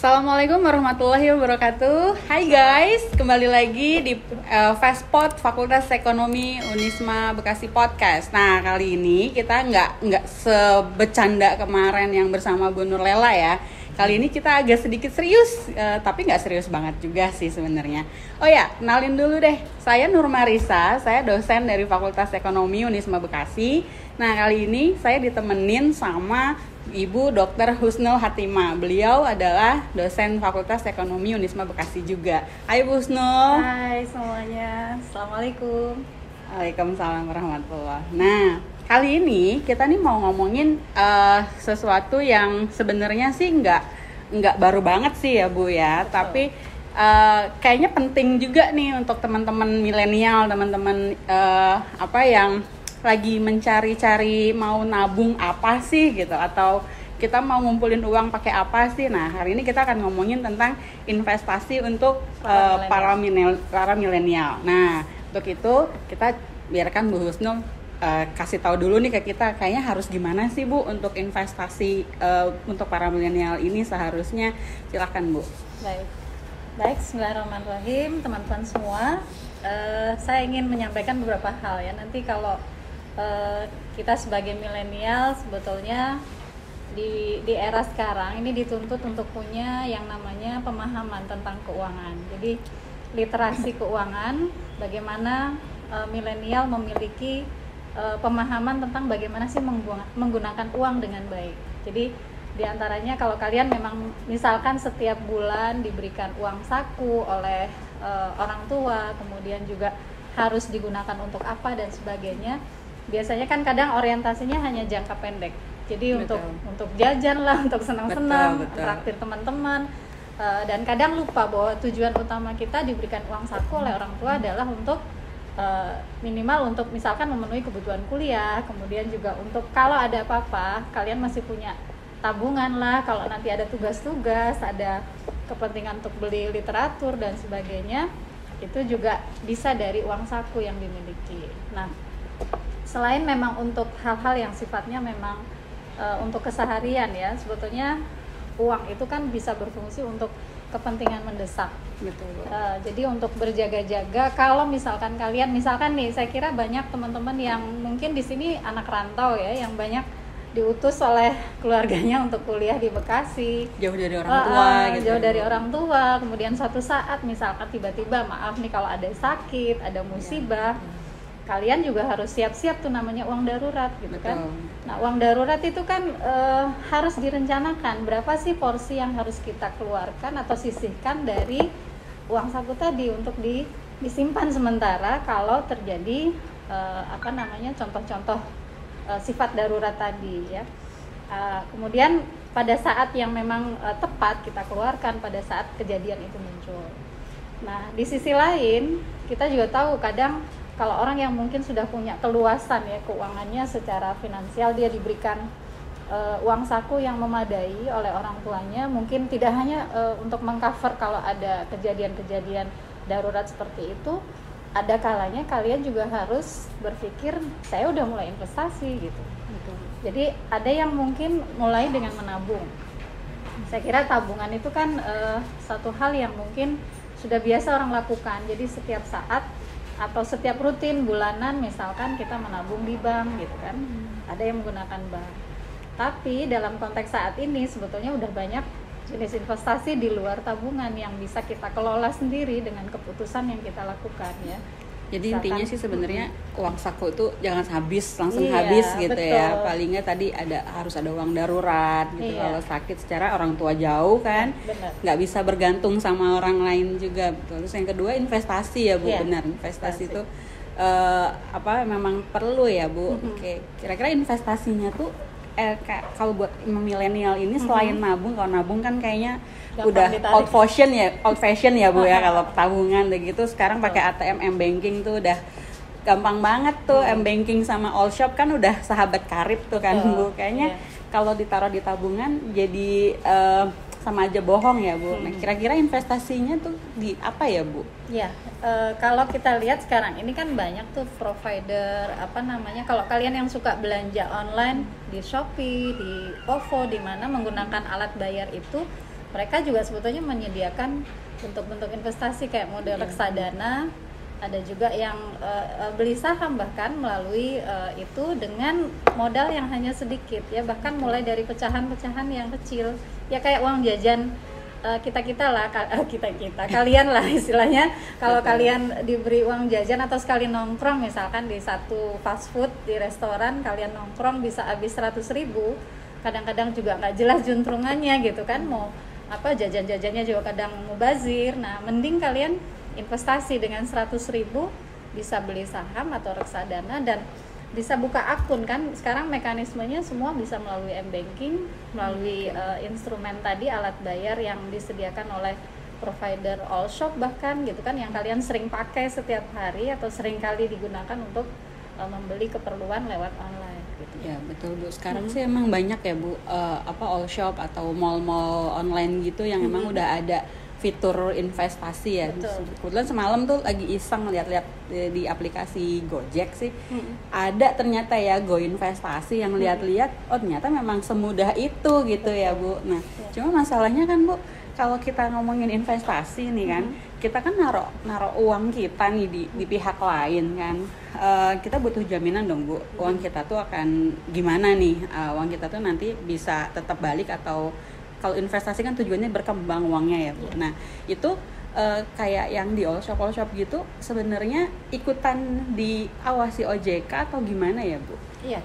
Assalamualaikum warahmatullahi wabarakatuh. Hai guys, kembali lagi di uh, Fakultas Ekonomi Unisma Bekasi Podcast. Nah kali ini kita nggak nggak sebecanda kemarin yang bersama Bu Nur Lela ya. Kali ini kita agak sedikit serius, uh, tapi nggak serius banget juga sih sebenarnya. Oh ya, kenalin dulu deh. Saya Nur Marisa, saya dosen dari Fakultas Ekonomi Unisma Bekasi. Nah kali ini saya ditemenin sama Ibu Dr. Husnul Hatima. Beliau adalah dosen Fakultas Ekonomi Unisma Bekasi juga. Hai Bu Husnul. Hai semuanya. Assalamualaikum. Waalaikumsalam warahmatullah. Nah, kali ini kita nih mau ngomongin uh, sesuatu yang sebenarnya sih nggak nggak baru banget sih ya Bu ya, Betul. tapi uh, kayaknya penting juga nih untuk teman-teman milenial, teman-teman uh, apa yang lagi mencari-cari mau nabung apa sih gitu atau kita mau ngumpulin uang pakai apa sih? Nah, hari ini kita akan ngomongin tentang investasi untuk uh, para milenial. para milenial. Nah, untuk itu kita biarkan Bu Husnul uh, kasih tahu dulu nih ke kita kayaknya harus gimana sih Bu untuk investasi uh, untuk para milenial ini seharusnya silahkan Bu. Baik. Baik, bismillahirrahmanirrahim teman-teman semua. Uh, saya ingin menyampaikan beberapa hal ya. Nanti kalau Eh, kita sebagai milenial sebetulnya di di era sekarang ini dituntut untuk punya yang namanya pemahaman tentang keuangan. Jadi literasi keuangan, bagaimana uh, milenial memiliki uh, pemahaman tentang bagaimana sih menggunakan uang dengan baik. Jadi di antaranya kalau kalian memang misalkan setiap bulan diberikan uang saku oleh uh, orang tua, kemudian juga harus digunakan untuk apa dan sebagainya biasanya kan kadang orientasinya hanya jangka pendek. Jadi betul. untuk untuk jajan lah untuk senang-senang traktir teman-teman. Uh, dan kadang lupa bahwa tujuan utama kita diberikan uang saku oleh orang tua adalah untuk uh, minimal untuk misalkan memenuhi kebutuhan kuliah kemudian juga untuk kalau ada apa-apa kalian masih punya tabungan lah kalau nanti ada tugas-tugas ada kepentingan untuk beli literatur dan sebagainya itu juga bisa dari uang saku yang dimiliki. Nah selain memang untuk hal-hal yang sifatnya memang uh, untuk keseharian ya sebetulnya uang itu kan bisa berfungsi untuk kepentingan mendesak. Betul. Uh, jadi untuk berjaga-jaga kalau misalkan kalian misalkan nih saya kira banyak teman-teman yang mungkin di sini anak rantau ya yang banyak diutus oleh keluarganya untuk kuliah di Bekasi. Jauh dari orang tua uh, gitu. jauh dari orang tua. Kemudian suatu saat misalkan tiba-tiba maaf nih kalau ada sakit ada musibah ya, ya kalian juga harus siap-siap tuh namanya uang darurat gitu kan. Betul. kan. Nah, uang darurat itu kan e, harus direncanakan berapa sih porsi yang harus kita keluarkan atau sisihkan dari uang saku tadi untuk di disimpan sementara kalau terjadi e, apa namanya contoh-contoh e, sifat darurat tadi ya. E, kemudian pada saat yang memang e, tepat kita keluarkan pada saat kejadian itu muncul. Nah, di sisi lain kita juga tahu kadang kalau orang yang mungkin sudah punya keluasan ya keuangannya secara finansial dia diberikan uh, uang saku yang memadai oleh orang tuanya mungkin tidak hanya uh, untuk mengcover kalau ada kejadian-kejadian darurat seperti itu ada kalanya kalian juga harus berpikir saya udah mulai investasi gitu. gitu. Jadi ada yang mungkin mulai dengan menabung. Saya kira tabungan itu kan uh, satu hal yang mungkin sudah biasa orang lakukan. Jadi setiap saat atau setiap rutin bulanan misalkan kita menabung di bank gitu kan. Hmm. ada yang menggunakan bank. Tapi dalam konteks saat ini sebetulnya udah banyak jenis investasi di luar tabungan yang bisa kita kelola sendiri dengan keputusan yang kita lakukan ya jadi Misalkan, intinya sih sebenarnya uang saku itu jangan habis langsung iya, habis gitu ya. betul. ya. Palingnya tadi ada harus ada uang darurat gitu. Iya. Kalau sakit secara orang tua jauh kan nggak bisa bergantung sama orang lain juga. Terus yang kedua investasi ya Bu, iya, benar. Investasi itu uh, apa memang perlu ya Bu. Mm -hmm. Oke, kira-kira investasinya tuh eh kalau buat milenial ini selain mm -hmm. nabung kalau nabung kan kayaknya Gampang udah ditarik. old fashion ya old fashion ya bu ya kalau tabungan begitu sekarang pakai ATM m banking tuh udah gampang banget tuh hmm. m banking sama all shop kan udah sahabat karib tuh kan oh, bu kayaknya yeah. kalau ditaruh di tabungan jadi uh, sama aja bohong ya bu. Nah, hmm. Kira-kira investasinya tuh di apa ya bu? Ya uh, kalau kita lihat sekarang ini kan banyak tuh provider apa namanya kalau kalian yang suka belanja online di Shopee, di OVO, di mana menggunakan alat bayar itu mereka juga sebetulnya menyediakan bentuk-bentuk investasi kayak model yeah. reksadana ada juga yang uh, beli saham bahkan melalui uh, itu dengan modal yang hanya sedikit ya bahkan mulai dari pecahan-pecahan yang kecil. Ya kayak uang jajan kita kita lah kita kita kalian lah istilahnya. Kalau kalian diberi uang jajan atau sekali nongkrong misalkan di satu fast food di restoran kalian nongkrong bisa habis 100 ribu. Kadang-kadang juga nggak jelas juntrungannya gitu kan mau apa jajan-jajannya juga kadang mubazir. Nah mending kalian investasi dengan 100 ribu bisa beli saham atau reksadana dan bisa buka akun kan sekarang mekanismenya semua bisa melalui m-banking melalui uh, instrumen tadi alat bayar yang disediakan oleh provider all shop bahkan gitu kan yang kalian sering pakai setiap hari atau sering kali digunakan untuk uh, membeli keperluan lewat online gitu. Ya betul bu. Sekarang hmm. sih emang banyak ya bu uh, apa all shop atau mall-mall online gitu yang hmm. emang udah ada fitur investasi ya. Betul. Kebetulan semalam tuh lagi iseng lihat-lihat di, di aplikasi Gojek sih. Hmm. Ada ternyata ya Go investasi yang lihat-lihat oh ternyata memang semudah itu gitu ya, Bu. Nah, ya. cuma masalahnya kan Bu kalau kita ngomongin investasi nih kan, hmm. kita kan naruh naruh uang kita nih di di pihak lain kan. Uh, kita butuh jaminan dong bu, uang kita tuh akan gimana nih? Uh, uang kita tuh nanti bisa tetap balik atau kalau investasi kan tujuannya berkembang uangnya ya bu. Nah itu uh, kayak yang di all shop all shop gitu sebenarnya ikutan diawasi OJK atau gimana ya bu? Iya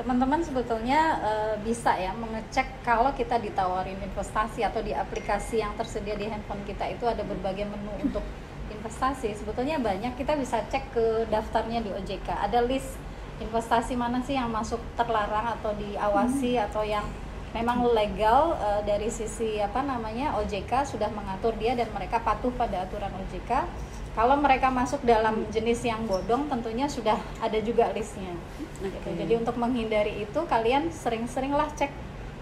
teman-teman sebetulnya uh, bisa ya mengecek kalau kita ditawarin investasi atau di aplikasi yang tersedia di handphone kita itu ada berbagai menu untuk investasi sebetulnya banyak kita bisa cek ke daftarnya di OJK ada list investasi mana sih yang masuk terlarang atau diawasi hmm. atau yang memang legal uh, dari sisi apa namanya OJK sudah mengatur dia dan mereka patuh pada aturan OJK kalau mereka masuk dalam jenis yang bodong tentunya sudah ada juga listnya okay. gitu. jadi untuk menghindari itu kalian sering-seringlah cek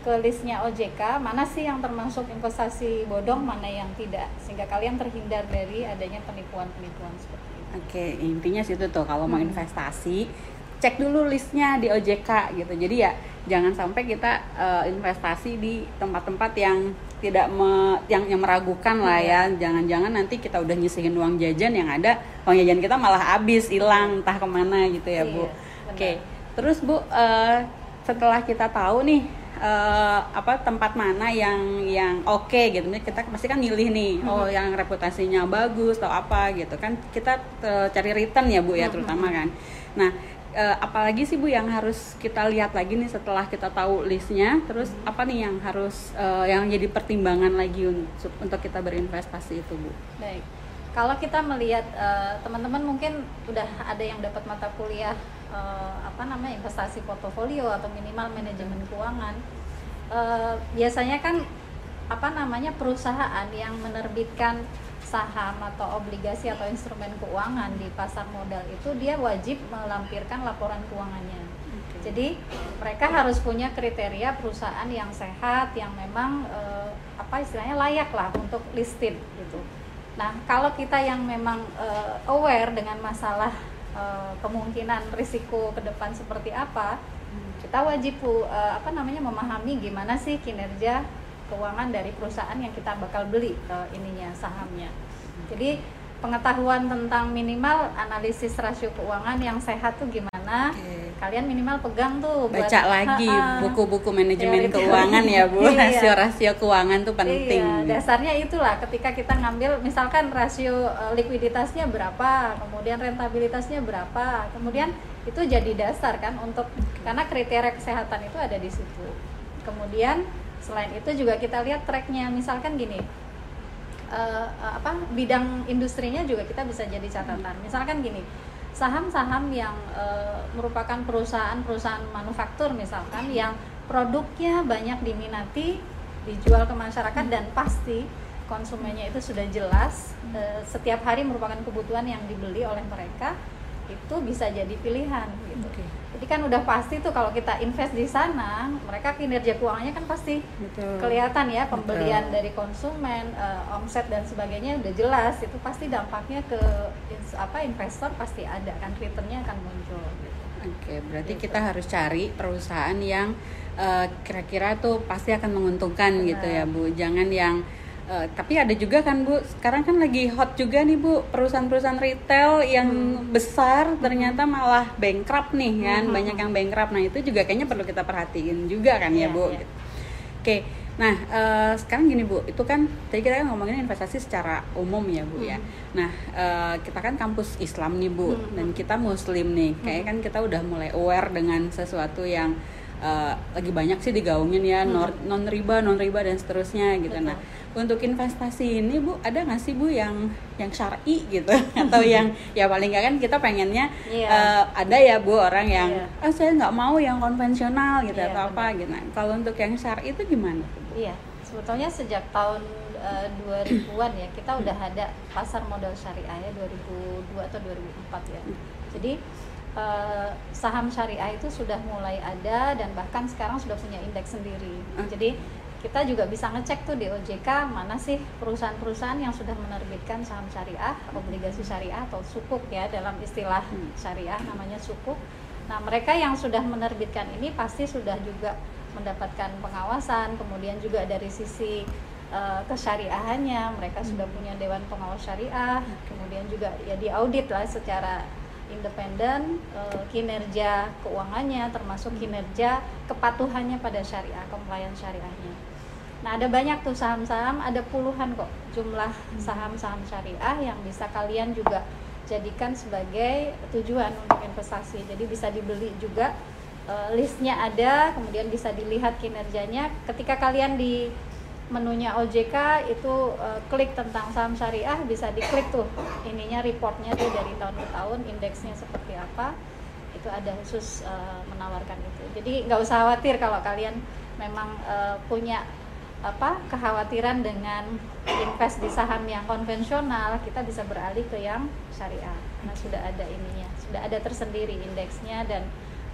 ke listnya OJK mana sih yang termasuk investasi bodong mana yang tidak sehingga kalian terhindar dari adanya penipuan-penipuan seperti itu. Oke intinya situ tuh kalau hmm. mau investasi cek dulu listnya di OJK gitu. Jadi ya jangan sampai kita uh, investasi di tempat-tempat yang tidak me, yang yang meragukan lah ya. Iya. jangan-jangan nanti kita udah nyisihin uang jajan yang ada uang jajan kita malah habis hilang entah ke mana gitu ya bu. iya, oke okay. terus bu uh, setelah kita tahu nih uh, apa tempat mana yang yang oke okay, gitu kita pasti kan milih nih oh yang reputasinya bagus atau apa gitu. Kan kita uh, cari return ya bu ya terutama kan. Nah uh, apalagi sih Bu yang harus kita lihat lagi nih setelah kita tahu listnya. Terus apa nih yang harus uh, yang jadi pertimbangan lagi untuk untuk kita berinvestasi itu Bu? Baik. Kalau kita melihat uh, teman-teman mungkin udah ada yang dapat mata kuliah uh, apa namanya investasi portofolio atau minimal manajemen keuangan uh, biasanya kan apa namanya perusahaan yang menerbitkan saham atau obligasi atau instrumen keuangan di pasar modal itu dia wajib melampirkan laporan keuangannya. Okay. Jadi mereka harus punya kriteria perusahaan yang sehat, yang memang eh, apa istilahnya layak lah untuk listed gitu. Nah kalau kita yang memang eh, aware dengan masalah eh, kemungkinan risiko ke depan seperti apa, hmm. kita wajib eh, apa namanya memahami gimana sih kinerja keuangan dari perusahaan yang kita bakal beli uh, ininya sahamnya. Jadi pengetahuan tentang minimal analisis rasio keuangan yang sehat tuh gimana? Okay. Kalian minimal pegang tuh baca buat, lagi buku-buku manajemen keuangan ya Bu. Iya. Rasio-rasio keuangan tuh penting. Iya, dasarnya itulah ketika kita ngambil misalkan rasio uh, likuiditasnya berapa, kemudian rentabilitasnya berapa, kemudian itu jadi dasar kan untuk karena kriteria kesehatan itu ada di situ. Kemudian selain itu juga kita lihat tracknya misalkan gini uh, apa bidang industrinya juga kita bisa jadi catatan misalkan gini saham-saham yang uh, merupakan perusahaan-perusahaan manufaktur misalkan yang produknya banyak diminati dijual ke masyarakat dan pasti konsumennya itu sudah jelas uh, setiap hari merupakan kebutuhan yang dibeli oleh mereka itu bisa jadi pilihan gitu. Okay. Jadi kan udah pasti tuh kalau kita invest di sana, mereka kinerja keuangannya kan pasti Betul. kelihatan ya pembelian Betul. dari konsumen, uh, omset dan sebagainya udah jelas. Itu pasti dampaknya ke apa investor pasti ada kan returnnya akan muncul. Gitu. Oke, okay, berarti gitu. kita harus cari perusahaan yang kira eh, kira-kira tuh pasti akan menguntungkan Benar. gitu ya Bu. Jangan yang Uh, tapi ada juga kan Bu, sekarang kan lagi hot juga nih Bu, perusahaan-perusahahaan retail yang hmm. besar ternyata malah bankrupt nih kan, hmm. banyak yang bankrupt. Nah, itu juga kayaknya perlu kita perhatiin juga kan yeah, ya Bu. Yeah. Gitu. Oke. Okay. Nah, uh, sekarang gini Bu, itu kan tadi kita kan ngomongin investasi secara umum ya Bu ya. hmm. ya. Nah, uh, kita kan kampus Islam nih Bu, hmm. dan kita Muslim nih. Kayak hmm. kan kita udah mulai aware dengan sesuatu yang uh, lagi banyak sih digaungin ya hmm. non riba non riba dan seterusnya gitu Betul. nah untuk investasi ini bu ada nggak sih bu yang yang syari gitu atau yang ya paling nggak kan kita pengennya yeah. Iya. uh, ada ya bu orang yang yeah. oh saya nggak mau yang konvensional gitu yeah, atau benar. apa gitu nah, kalau untuk yang syari itu gimana iya sebetulnya sejak tahun uh, eh, 2000-an ya kita udah ada pasar modal syariah ya 2002 atau 2004 ya hmm. jadi uh, saham syariah itu sudah mulai ada dan bahkan sekarang sudah punya indeks sendiri. Hmm. Jadi kita juga bisa ngecek tuh di OJK mana sih perusahaan-perusahaan yang sudah menerbitkan saham syariah, obligasi syariah atau sukuk ya dalam istilah hmm. syariah namanya sukuk. Nah, mereka yang sudah menerbitkan ini pasti sudah juga mendapatkan pengawasan, kemudian juga dari sisi uh, kesyariahannya mereka sudah hmm. punya dewan pengawas syariah, kemudian juga ya diaudit lah secara independen uh, kinerja keuangannya termasuk kinerja kepatuhannya pada syariah compliance syariahnya. Nah ada banyak tuh saham-saham ada puluhan kok jumlah saham-saham syariah yang bisa kalian juga jadikan sebagai tujuan untuk investasi. Jadi bisa dibeli juga uh, listnya ada kemudian bisa dilihat kinerjanya. Ketika kalian di menunya OJK itu uh, klik tentang saham syariah bisa diklik tuh ininya reportnya tuh dari tahun ke tahun indeksnya seperti apa. Itu ada khusus uh, menawarkan itu. Jadi nggak usah khawatir kalau kalian memang uh, punya apa kekhawatiran dengan invest di saham yang konvensional kita bisa beralih ke yang syariah. Karena sudah ada ininya sudah ada tersendiri indeksnya dan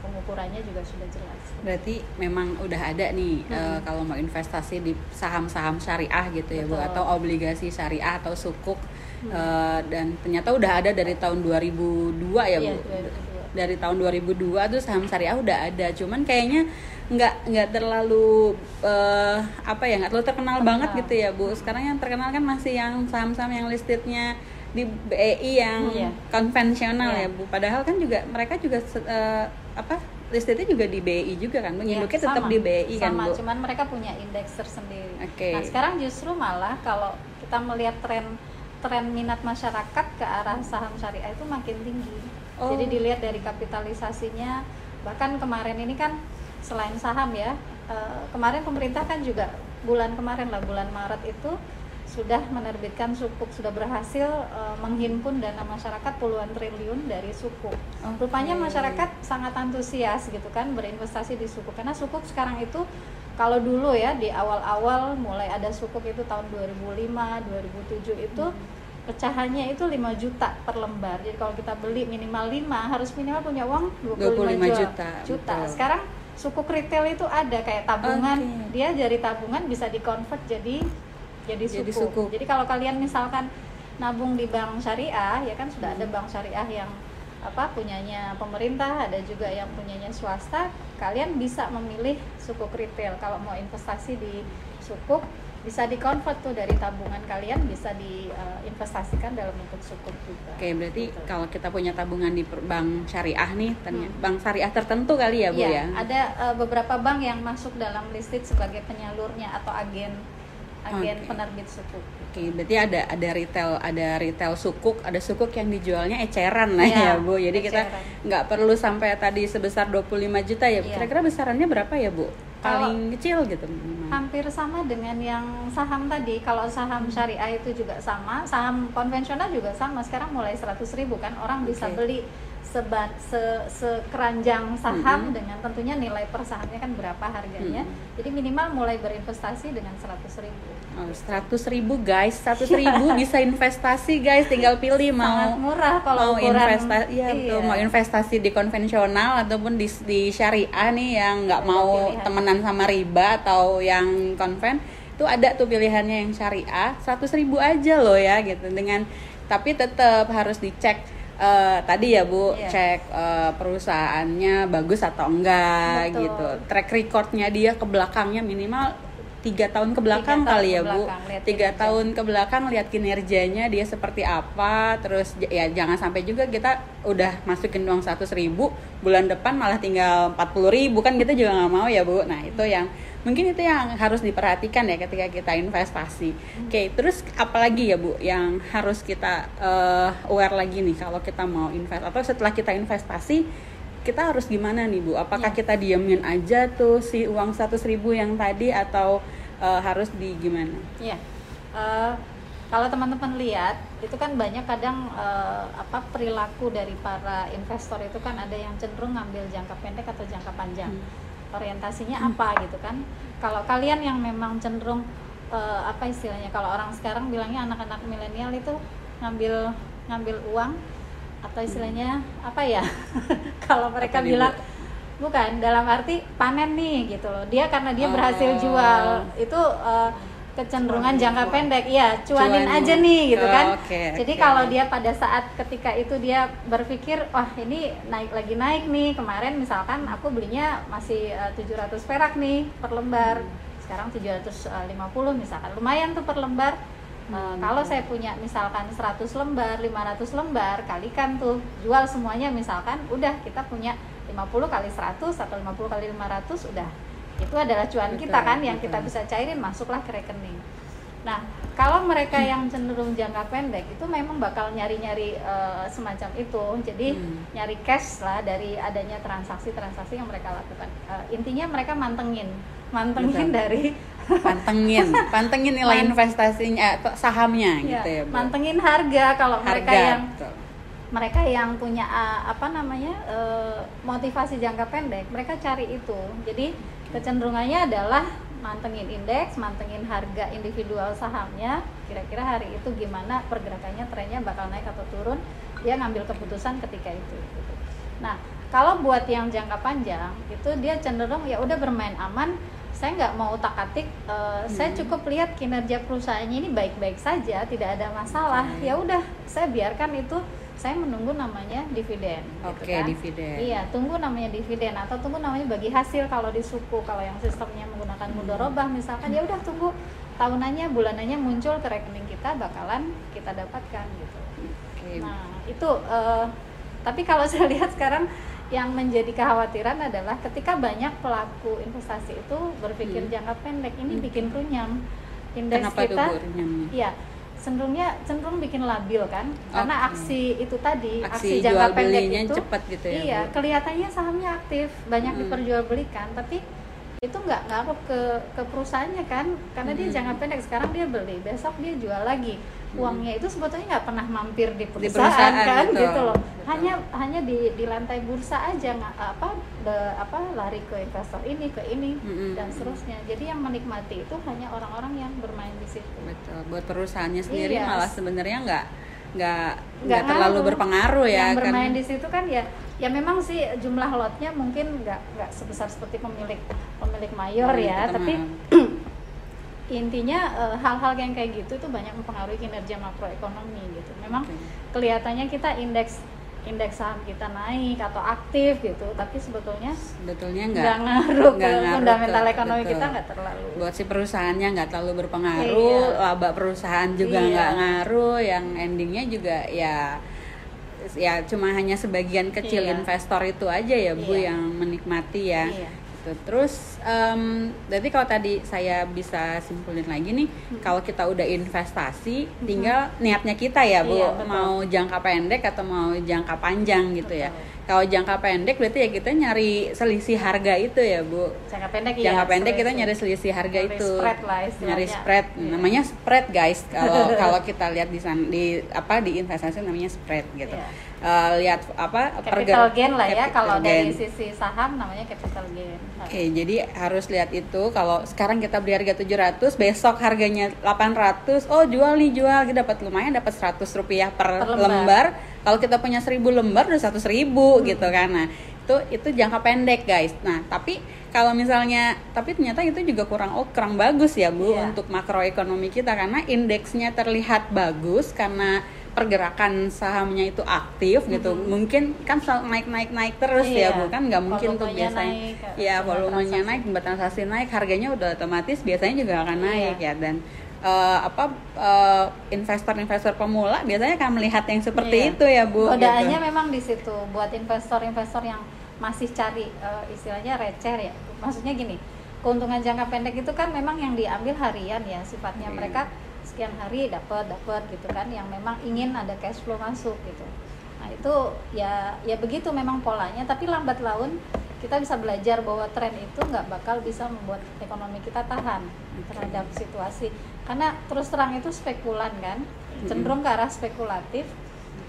pengukurannya juga sudah jelas. Berarti memang udah ada nih hmm. uh, kalau mau investasi di saham-saham syariah gitu ya Bu atau obligasi syariah atau sukuk hmm. uh, dan ternyata udah ada dari tahun 2002 ya Bu. Iya, Dari tahun 2002 tuh saham syariah udah ada, cuman kayaknya nggak nggak terlalu uh, apa ya nggak terlalu terkenal terkenal. banget gitu ya Bu. Sekarang yang terkenal kan masih yang saham-saham yang listednya di BEI yang iya. konvensional iya. ya Bu. Padahal kan juga mereka juga uh, apa listnya juga di BI juga kan, iya, induknya ya, tetap di BI kan Bu. cuman mereka punya indeks tersendiri. Okay. Nah sekarang justru malah kalau kita melihat tren tren minat masyarakat ke arah saham syariah itu makin tinggi. Oh. Jadi dilihat dari kapitalisasinya, bahkan kemarin ini kan selain saham ya, eh, kemarin pemerintah kan juga bulan kemarin lah bulan Maret itu sudah menerbitkan sukuk sudah berhasil uh, menghimpun dana masyarakat puluhan triliun dari sukuk. Okay. Rupanya masyarakat sangat antusias gitu kan berinvestasi di sukuk karena sukuk sekarang itu kalau dulu ya di awal-awal mulai ada sukuk itu tahun 2005, 2007 itu hmm. pecahannya itu 5 juta per lembar. Jadi kalau kita beli minimal 5 harus minimal punya uang 25, 25 juta. juta. Sekarang sukuk retail itu ada kayak tabungan. Okay. Dia dari tabungan bisa dikonvert jadi jadi suku. Jadi, suku. jadi kalau kalian misalkan nabung di bank syariah ya kan sudah ada hmm. bank syariah yang apa punyanya pemerintah ada juga yang punyanya swasta kalian bisa memilih sukuk retail kalau mau investasi di sukuk bisa dikonvert tuh dari tabungan kalian bisa diinvestasikan uh, dalam bentuk sukuk juga. Oke, berarti gitu. kalau kita punya tabungan di bank syariah nih, hmm. bank syariah tertentu kali ya, Bu ya? ya? Ada uh, beberapa bank yang masuk dalam listed sebagai penyalurnya atau agen agen okay. penerbit sukuk. Oke, okay, berarti ada ada retail ada retail sukuk, ada sukuk yang dijualnya eceran lah ya, ya Bu. Jadi eceran. kita nggak perlu sampai tadi sebesar 25 juta ya. Iya. Kira-kira besarannya berapa ya, Bu? Paling Kalau kecil gitu. Hampir sama dengan yang saham tadi. Kalau saham syariah itu juga sama, saham konvensional juga sama. Sekarang mulai 100 ribu kan orang okay. bisa beli sebat se sekeranjang saham -hmm. dengan tentunya nilai per sahamnya kan berapa harganya. -hmm. Jadi minimal mulai berinvestasi dengan seratus ribu. Oh, seratus ribu guys, seratus ribu bisa investasi guys, tinggal pilih mau Sangat murah kalau mau investasi, ya, iya. mau investasi di konvensional ataupun di, di syariah nih yang nggak mau pilihan. temenan sama riba atau yang konven itu ada tuh pilihannya yang syariah seratus ribu aja loh ya gitu dengan tapi tetap harus dicek uh, tadi ya Bu yeah. cek uh, perusahaannya bagus atau enggak Betul. gitu. Track recordnya dia ke belakangnya minimal tiga tahun ke belakang kali ya Bu. Tiga tahun ke belakang lihat kinerjanya dia seperti apa. Terus ya jangan sampai juga kita udah masukin uang seratus ribu bulan depan malah tinggal empat puluh ribu kan kita juga nggak mau ya Bu. Nah itu yang mungkin itu yang harus diperhatikan ya ketika kita investasi hmm. oke okay, terus apalagi ya bu yang harus kita uh, aware lagi nih kalau kita mau invest atau setelah kita investasi kita harus gimana nih bu? Apakah ya. kita diemin aja tuh si uang seratus ribu yang tadi atau uh, harus di gimana? Ya uh, kalau teman-teman lihat itu kan banyak kadang uh, apa perilaku dari para investor itu kan ada yang cenderung ngambil jangka pendek atau jangka panjang. Hmm. Orientasinya hmm. apa gitu kan? Kalau kalian yang memang cenderung uh, apa istilahnya kalau orang sekarang bilangnya anak-anak milenial itu ngambil ngambil uang atau istilahnya apa ya? Kalau mereka bilang bukan dalam arti panen nih gitu loh. Dia karena dia berhasil oh. jual. Itu uh, kecenderungan jangka pendek. Iya cuanin, cuanin aja nih gitu oh, kan. Okay, jadi okay. kalau dia pada saat ketika itu dia berpikir wah ini naik lagi naik nih. Kemarin misalkan aku belinya masih uh, eh, 700 perak nih per lembar. Hmm. sekarang 750 misalkan. Lumayan tuh per lembar eh, hmm. kalau saya punya misalkan 100 lembar 500 lembar kalikan tuh jual semuanya misalkan udah kita punya 50 kali 100 atau 50 kali 500 udah itu adalah cuan betul, kita kan yang kita bisa cairin masuklah ke rekening nah kalau mereka yang cenderung jangka pendek itu memang bakal nyari-nyari uh, semacam itu jadi hmm. nyari cash lah dari adanya transaksi-transaksi yang mereka lakukan uh, intinya mereka mantengin mantengin Betul. dari pantengin pantengin nilai Man investasinya eh, sahamnya ya, gitu ya Bu. mantengin harga kalau harga, mereka yang betul. mereka yang punya uh, apa namanya uh, motivasi jangka pendek mereka cari itu jadi kecenderungannya adalah mantengin indeks, mantengin harga individual sahamnya, kira-kira hari itu gimana pergerakannya, trennya bakal naik atau turun, dia ngambil keputusan ketika itu. Gitu. Nah, kalau buat yang jangka panjang, itu dia cenderung ya udah bermain aman, saya nggak mau tak atik, uh, hmm. saya cukup lihat kinerja perusahaannya ini baik-baik saja, tidak ada masalah, hmm. ya udah saya biarkan itu saya menunggu namanya dividen. Gitu Oke, okay, kan? dividen. Iya, tunggu namanya dividen atau tunggu namanya bagi hasil kalau di suku. Kalau yang sistemnya menggunakan hmm. mudorobah misalkan ya udah tunggu tahunannya, bulanannya muncul ke rekening kita bakalan kita dapatkan gitu. Okay. Nah, itu uh, tapi kalau saya lihat sekarang yang menjadi kekhawatiran adalah ketika banyak pelaku investasi itu berpikir hmm. jangka pendek ini hmm. bikin runyam indeks Kenapa kita. Iya cenderungnya cenderung bikin labil kan karena okay. aksi itu tadi aksi, aksi jangka pendek itu cepat gitu ya iya bu? kelihatannya sahamnya aktif banyak hmm. diperjualbelikan tapi itu nggak ngaruh ke ke perusahaannya kan karena hmm. dia jangka pendek sekarang dia beli besok dia jual lagi. Uangnya itu sebetulnya nggak pernah mampir di perusahaan, di perusahaan kan betul. gitu loh betul. hanya hanya di di lantai bursa aja nggak apa de, apa lari ke investor ini ke ini hmm. dan seterusnya jadi yang menikmati itu hanya orang-orang yang bermain di situ betul buat perusahaannya sendiri iya. malah sebenarnya nggak nggak nggak terlalu berpengaruh ya yang bermain kan? di situ kan ya ya memang sih jumlah lotnya mungkin nggak nggak sebesar seperti pemilik pemilik mayor ya tapi intinya eh, hal-hal uh, yang kayak gitu itu banyak mempengaruhi kinerja makroekonomi gitu memang okay. kelihatannya kita indeks indeks saham kita naik atau aktif gitu tapi sebetulnya sebetulnya nggak ngaruh ke fundamental ekonomi betul. kita nggak terlalu buat si perusahaannya nggak terlalu berpengaruh iya. laba perusahaan juga iya. nggak ngaruh yang endingnya juga ya ya cuma hanya sebagian kecil iya. investor itu aja ya bu iya. yang menikmati ya iya. gitu. terus um, jadi kalau tadi saya bisa simpulin lagi nih, hmm. kalau kita udah investasi, hmm. tinggal niatnya kita ya bu, iya, mau jangka pendek atau mau jangka panjang gitu ya. betul. ya. Kalau jangka pendek berarti ya kita nyari selisih harga itu ya bu. Jangka pendek ya. Jangka pendek kita nyari selisih harga nyari itu. Spread lah Nyari spread, yeah. namanya spread guys. Kalau kalau kita lihat di sana di apa di investasi namanya spread gitu. Yeah uh, lihat apa capital gain lah ya kalau gain. dari sisi saham namanya capital gain. Oke, okay, jadi harus lihat itu kalau sekarang kita beli harga 700, besok harganya 800, oh jual nih jual, kita dapat lumayan dapat 100 rupiah per, per lembar. lembar. Kalau kita punya 1000 lembar udah 100 ribu hmm. gitu kan. Nah, itu itu jangka pendek guys. Nah, tapi kalau misalnya tapi ternyata itu juga kurang oh kurang bagus ya Bu yeah. untuk makroekonomi kita karena indeksnya terlihat bagus karena pergerakan sahamnya itu aktif mm -hmm. gitu mungkin kan naik naik naik terus ya, iya. ya bukan nggak mungkin tuh biasanya naik, ya volumenya naik transaksi naik harganya udah otomatis biasanya juga akan iya. naik ya dan uh, apa uh, investor-investor pemula biasanya akan melihat yang seperti iya. itu ya bu godaannya gitu. memang di situ buat investor-investor yang masih cari uh, istilahnya receh ya maksudnya gini keuntungan jangka pendek itu kan memang yang diambil harian ya sifatnya yeah. mereka sekian hari dapat dapat gitu kan yang memang ingin ada cash flow masuk gitu nah itu ya ya begitu memang polanya tapi lambat laun kita bisa belajar bahwa tren itu nggak bakal bisa membuat ekonomi kita tahan terhadap situasi karena terus terang itu spekulan kan? Cenderung ke arah spekulatif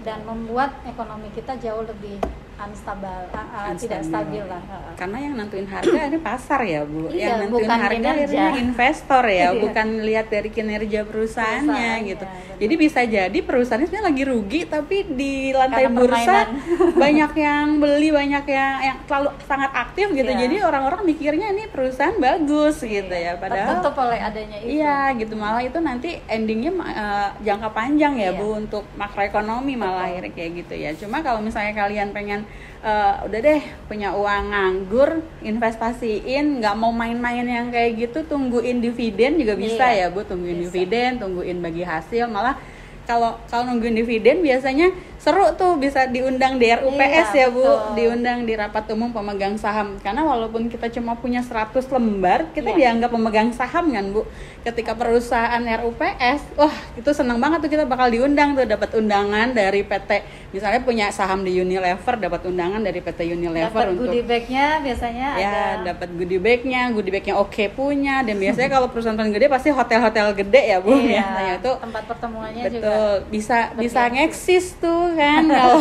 dan membuat ekonomi kita jauh lebih unstable, uh, uh, tidak stabil lah. Karena yang nentuin harga ini pasar ya bu, iya, yang nentuin harga kinerja. investor ya, iya. bukan lihat dari kinerja perusahaannya Perusahaan, gitu. Ya, Jadi bisa jadi perusahaannya sebenarnya lagi rugi, tapi di lantai Karena bursa banyak yang beli, banyak yang yang terlalu sangat aktif gitu. Iya. Jadi orang-orang mikirnya ini perusahaan bagus iya. gitu ya, padahal tertutup oleh adanya itu. Iya gitu, malah itu nanti endingnya uh, jangka panjang ya iya. bu untuk makroekonomi malah akhirnya kayak gitu ya. Cuma kalau misalnya kalian pengen uh, udah deh punya uang nganggur investasiin nggak mau main-main yang kayak gitu tungguin dividen juga bisa iya, ya bu tungguin bisa. dividen tungguin bagi hasil malah kalau kalau nungguin dividen biasanya seru tuh bisa diundang di RUPS iya, ya Bu, betul. diundang di rapat umum pemegang saham. Karena walaupun kita cuma punya 100 lembar, kita iya. dianggap pemegang saham kan Bu. Ketika perusahaan RUPS, wah itu senang banget tuh kita bakal diundang tuh dapat undangan dari PT misalnya punya saham di Unilever dapat undangan dari PT Unilever dapat untuk goodie bagnya biasanya ya ada... dapat goodie bagnya goodie bagnya oke okay punya dan biasanya kalau perusahaan-perusahaan gede pasti hotel-hotel gede ya Bu iya, biasanya itu tempat pertemuannya betul, juga bisa bisa ngeksis tuh kan kalau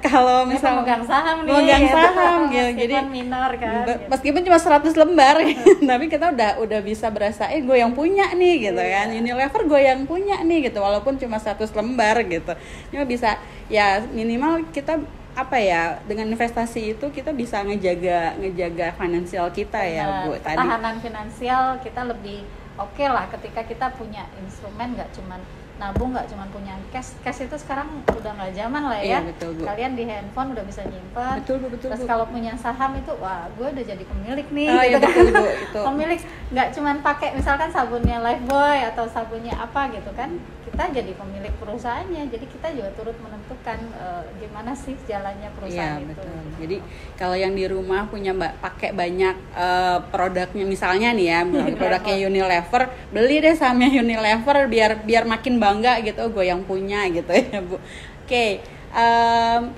kalau misalnya megang saham nih megang saham gitu jadi minor kan gitu. meskipun cuma 100 lembar tapi kita udah udah bisa berasa eh gue yang punya nih gitu iya. kan. Unilever gue yang punya nih gitu. Walaupun cuma 100 lembar gitu. Cuma bisa ya minimal kita apa ya dengan investasi itu kita bisa ngejaga ngejaga finansial kita ya bu tadi. Tahanan finansial kita lebih oke okay lah ketika kita punya instrumen nggak cuman nabung nggak cuma punya cash cash itu sekarang udah nggak zaman lah ya iya, betul, Bu. kalian di handphone udah bisa nyimpan betul, Bu, betul, terus Bu. kalau punya saham itu wah gue udah jadi pemilik nih oh, gitu iya, betul, Bu, itu. pemilik nggak cuma pakai misalkan sabunnya Lifebuoy atau sabunnya apa gitu kan kita jadi pemilik perusahaannya jadi kita juga turut menentukan uh, gimana sih jalannya perusahaan iya, itu betul. jadi kalau yang di rumah punya mbak pakai banyak uh, produknya misalnya nih ya produknya Unilever beli deh sahamnya Unilever biar biar makin bangga gitu oh, gue yang punya gitu ya bu. Oke okay. um,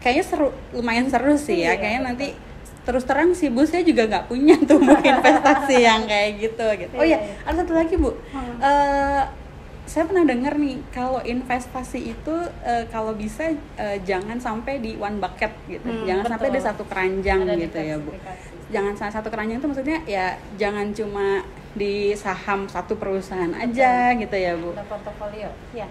kayaknya seru lumayan seru sih ya. Iya, kayaknya nanti terus terang si bu saya juga nggak punya tuh bu investasi yang kayak gitu gitu. Oh ya ada satu lagi bu. Uh, saya pernah dengar nih kalau investasi itu uh, kalau bisa uh, jangan sampai di one bucket gitu. Hmm, jangan betul. sampai di satu keranjang ada gitu ya bu. jangan salah satu keranjang itu maksudnya ya jangan cuma di saham satu perusahaan Betul. aja gitu ya bu Ada portofolio ya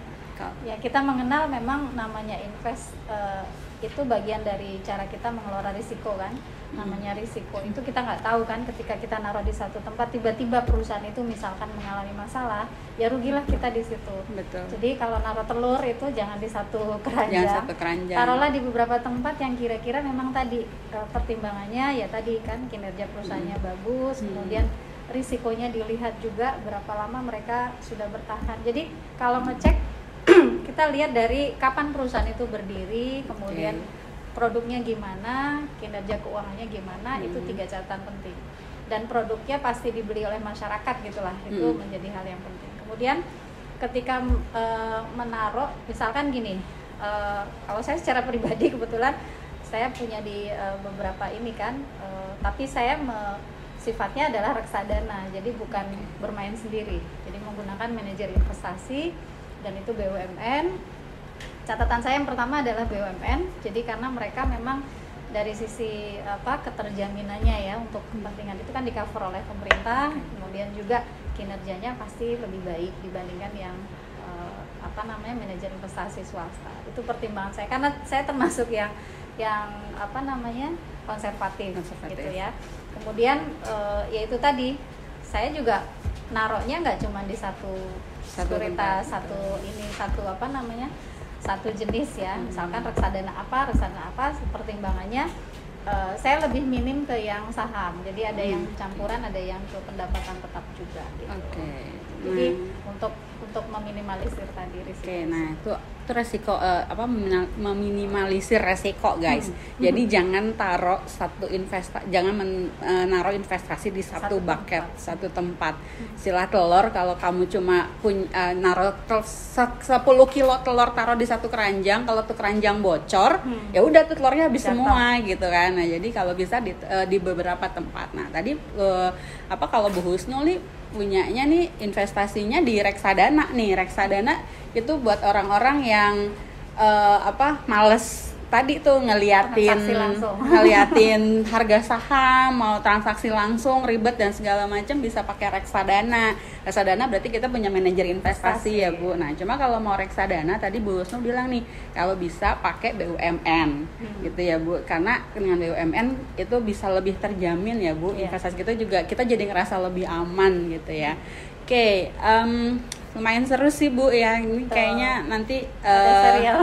ya kita mengenal memang namanya invest uh, itu bagian dari cara kita mengelola risiko kan hmm. namanya risiko itu kita nggak tahu kan ketika kita naruh di satu tempat tiba-tiba perusahaan itu misalkan mengalami masalah ya rugilah kita di situ betul jadi kalau naruh telur itu jangan di satu keranjang jangan satu keranjang taruhlah di beberapa tempat yang kira-kira memang tadi uh, pertimbangannya ya tadi kan kinerja perusahaannya hmm. bagus hmm. Risikonya dilihat juga berapa lama mereka sudah bertahan. Jadi kalau ngecek kita lihat dari kapan perusahaan itu berdiri, kemudian okay. produknya gimana, kinerja keuangannya gimana, hmm. itu tiga catatan penting. dan produknya pasti dibeli oleh masyarakat gitulah itu hmm. menjadi hal yang penting kemudian ketika uh, menaruh misalkan gini uh, kalau saya secara pribadi kebetulan saya punya di uh, beberapa ini kan uh, tapi saya me, sifatnya adalah reksadana jadi bukan bermain sendiri. Jadi menggunakan manajer investasi dan itu BUMN catatan saya yang pertama adalah BUMN jadi karena mereka memang dari sisi apa keterjaminannya ya untuk kepentingan itu kan di cover oleh pemerintah kemudian juga kinerjanya pasti lebih baik dibandingkan yang uh, apa namanya manajer investasi swasta. Itu pertimbangan saya karena saya termasuk yang yang apa namanya konservatif, konservatif. gitu ya kemudian uh, ya itu tadi saya juga naroknya nggak cuma di satu sekuritas satu ini satu apa namanya satu jenis ya hmm. misalkan reksadana apa reksadana apa pertimbangannya uh, saya lebih minim ke yang saham jadi ada hmm. yang campuran ada yang ke pendapatan tetap juga gitu. oke okay. Jadi hmm. untuk untuk meminimalisir tadi risiko. Oke, nah itu itu resiko uh, apa meminimalisir resiko guys. Hmm. Jadi hmm. jangan taruh satu investa jangan men, uh, naruh investasi di satu, satu bucket, tempat. satu tempat. Hmm. Sila telur kalau kamu cuma pun uh, naruh tel, 10 kilo telur taruh di satu keranjang, kalau tuh keranjang bocor, hmm. ya udah tuh telurnya habis Jatuh. semua gitu kan. Nah, jadi kalau bisa di uh, di beberapa tempat. Nah, tadi uh, apa kalau Bu Husnul nih punyanya nih investasinya di reksadana nih. Reksadana itu buat orang-orang yang uh, apa males tadi tuh ngeliatin ngeliatin harga saham mau transaksi langsung ribet dan segala macam bisa pakai reksadana. Reksadana berarti kita punya manajer investasi ya bu. Nah cuma kalau mau reksadana tadi bu Wisnu bilang nih kalau bisa pakai BUMN hmm. gitu ya bu. Karena dengan BUMN itu bisa lebih terjamin ya bu. Yeah. investasi kita juga kita jadi ngerasa lebih aman gitu ya. Oke okay, um, lumayan seru sih bu ya ini kayaknya nanti uh, ya,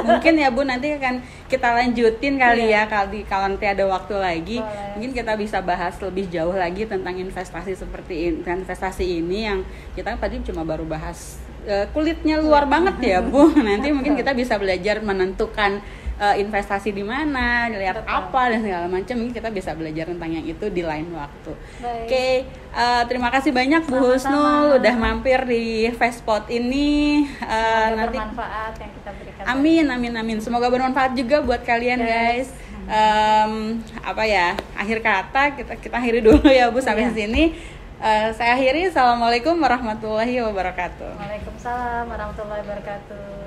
mungkin ya bu nanti akan kita lanjutin kali yeah. ya kali kalau nanti ada waktu lagi Boleh. mungkin kita bisa bahas lebih jauh lagi tentang investasi seperti investasi ini yang kita tadi cuma baru bahas uh, kulitnya luar banget ya bu nanti mungkin kita bisa belajar menentukan uh, investasi di mana, lihat apa dan segala macam. Mungkin kita bisa belajar tentang yang itu di lain waktu. Oke, okay, uh, eh, terima kasih banyak Bu Husnul udah mampir di Fastpot ini. Uh, nanti bermanfaat yang kita berikan. Amin, amin, amin. Semoga bermanfaat juga buat kalian yes. guys. Um, apa ya akhir kata kita kita akhiri dulu ya Bu sampai yeah. sini. Uh, saya akhiri. Assalamualaikum warahmatullahi wabarakatuh. Waalaikumsalam warahmatullahi wabarakatuh.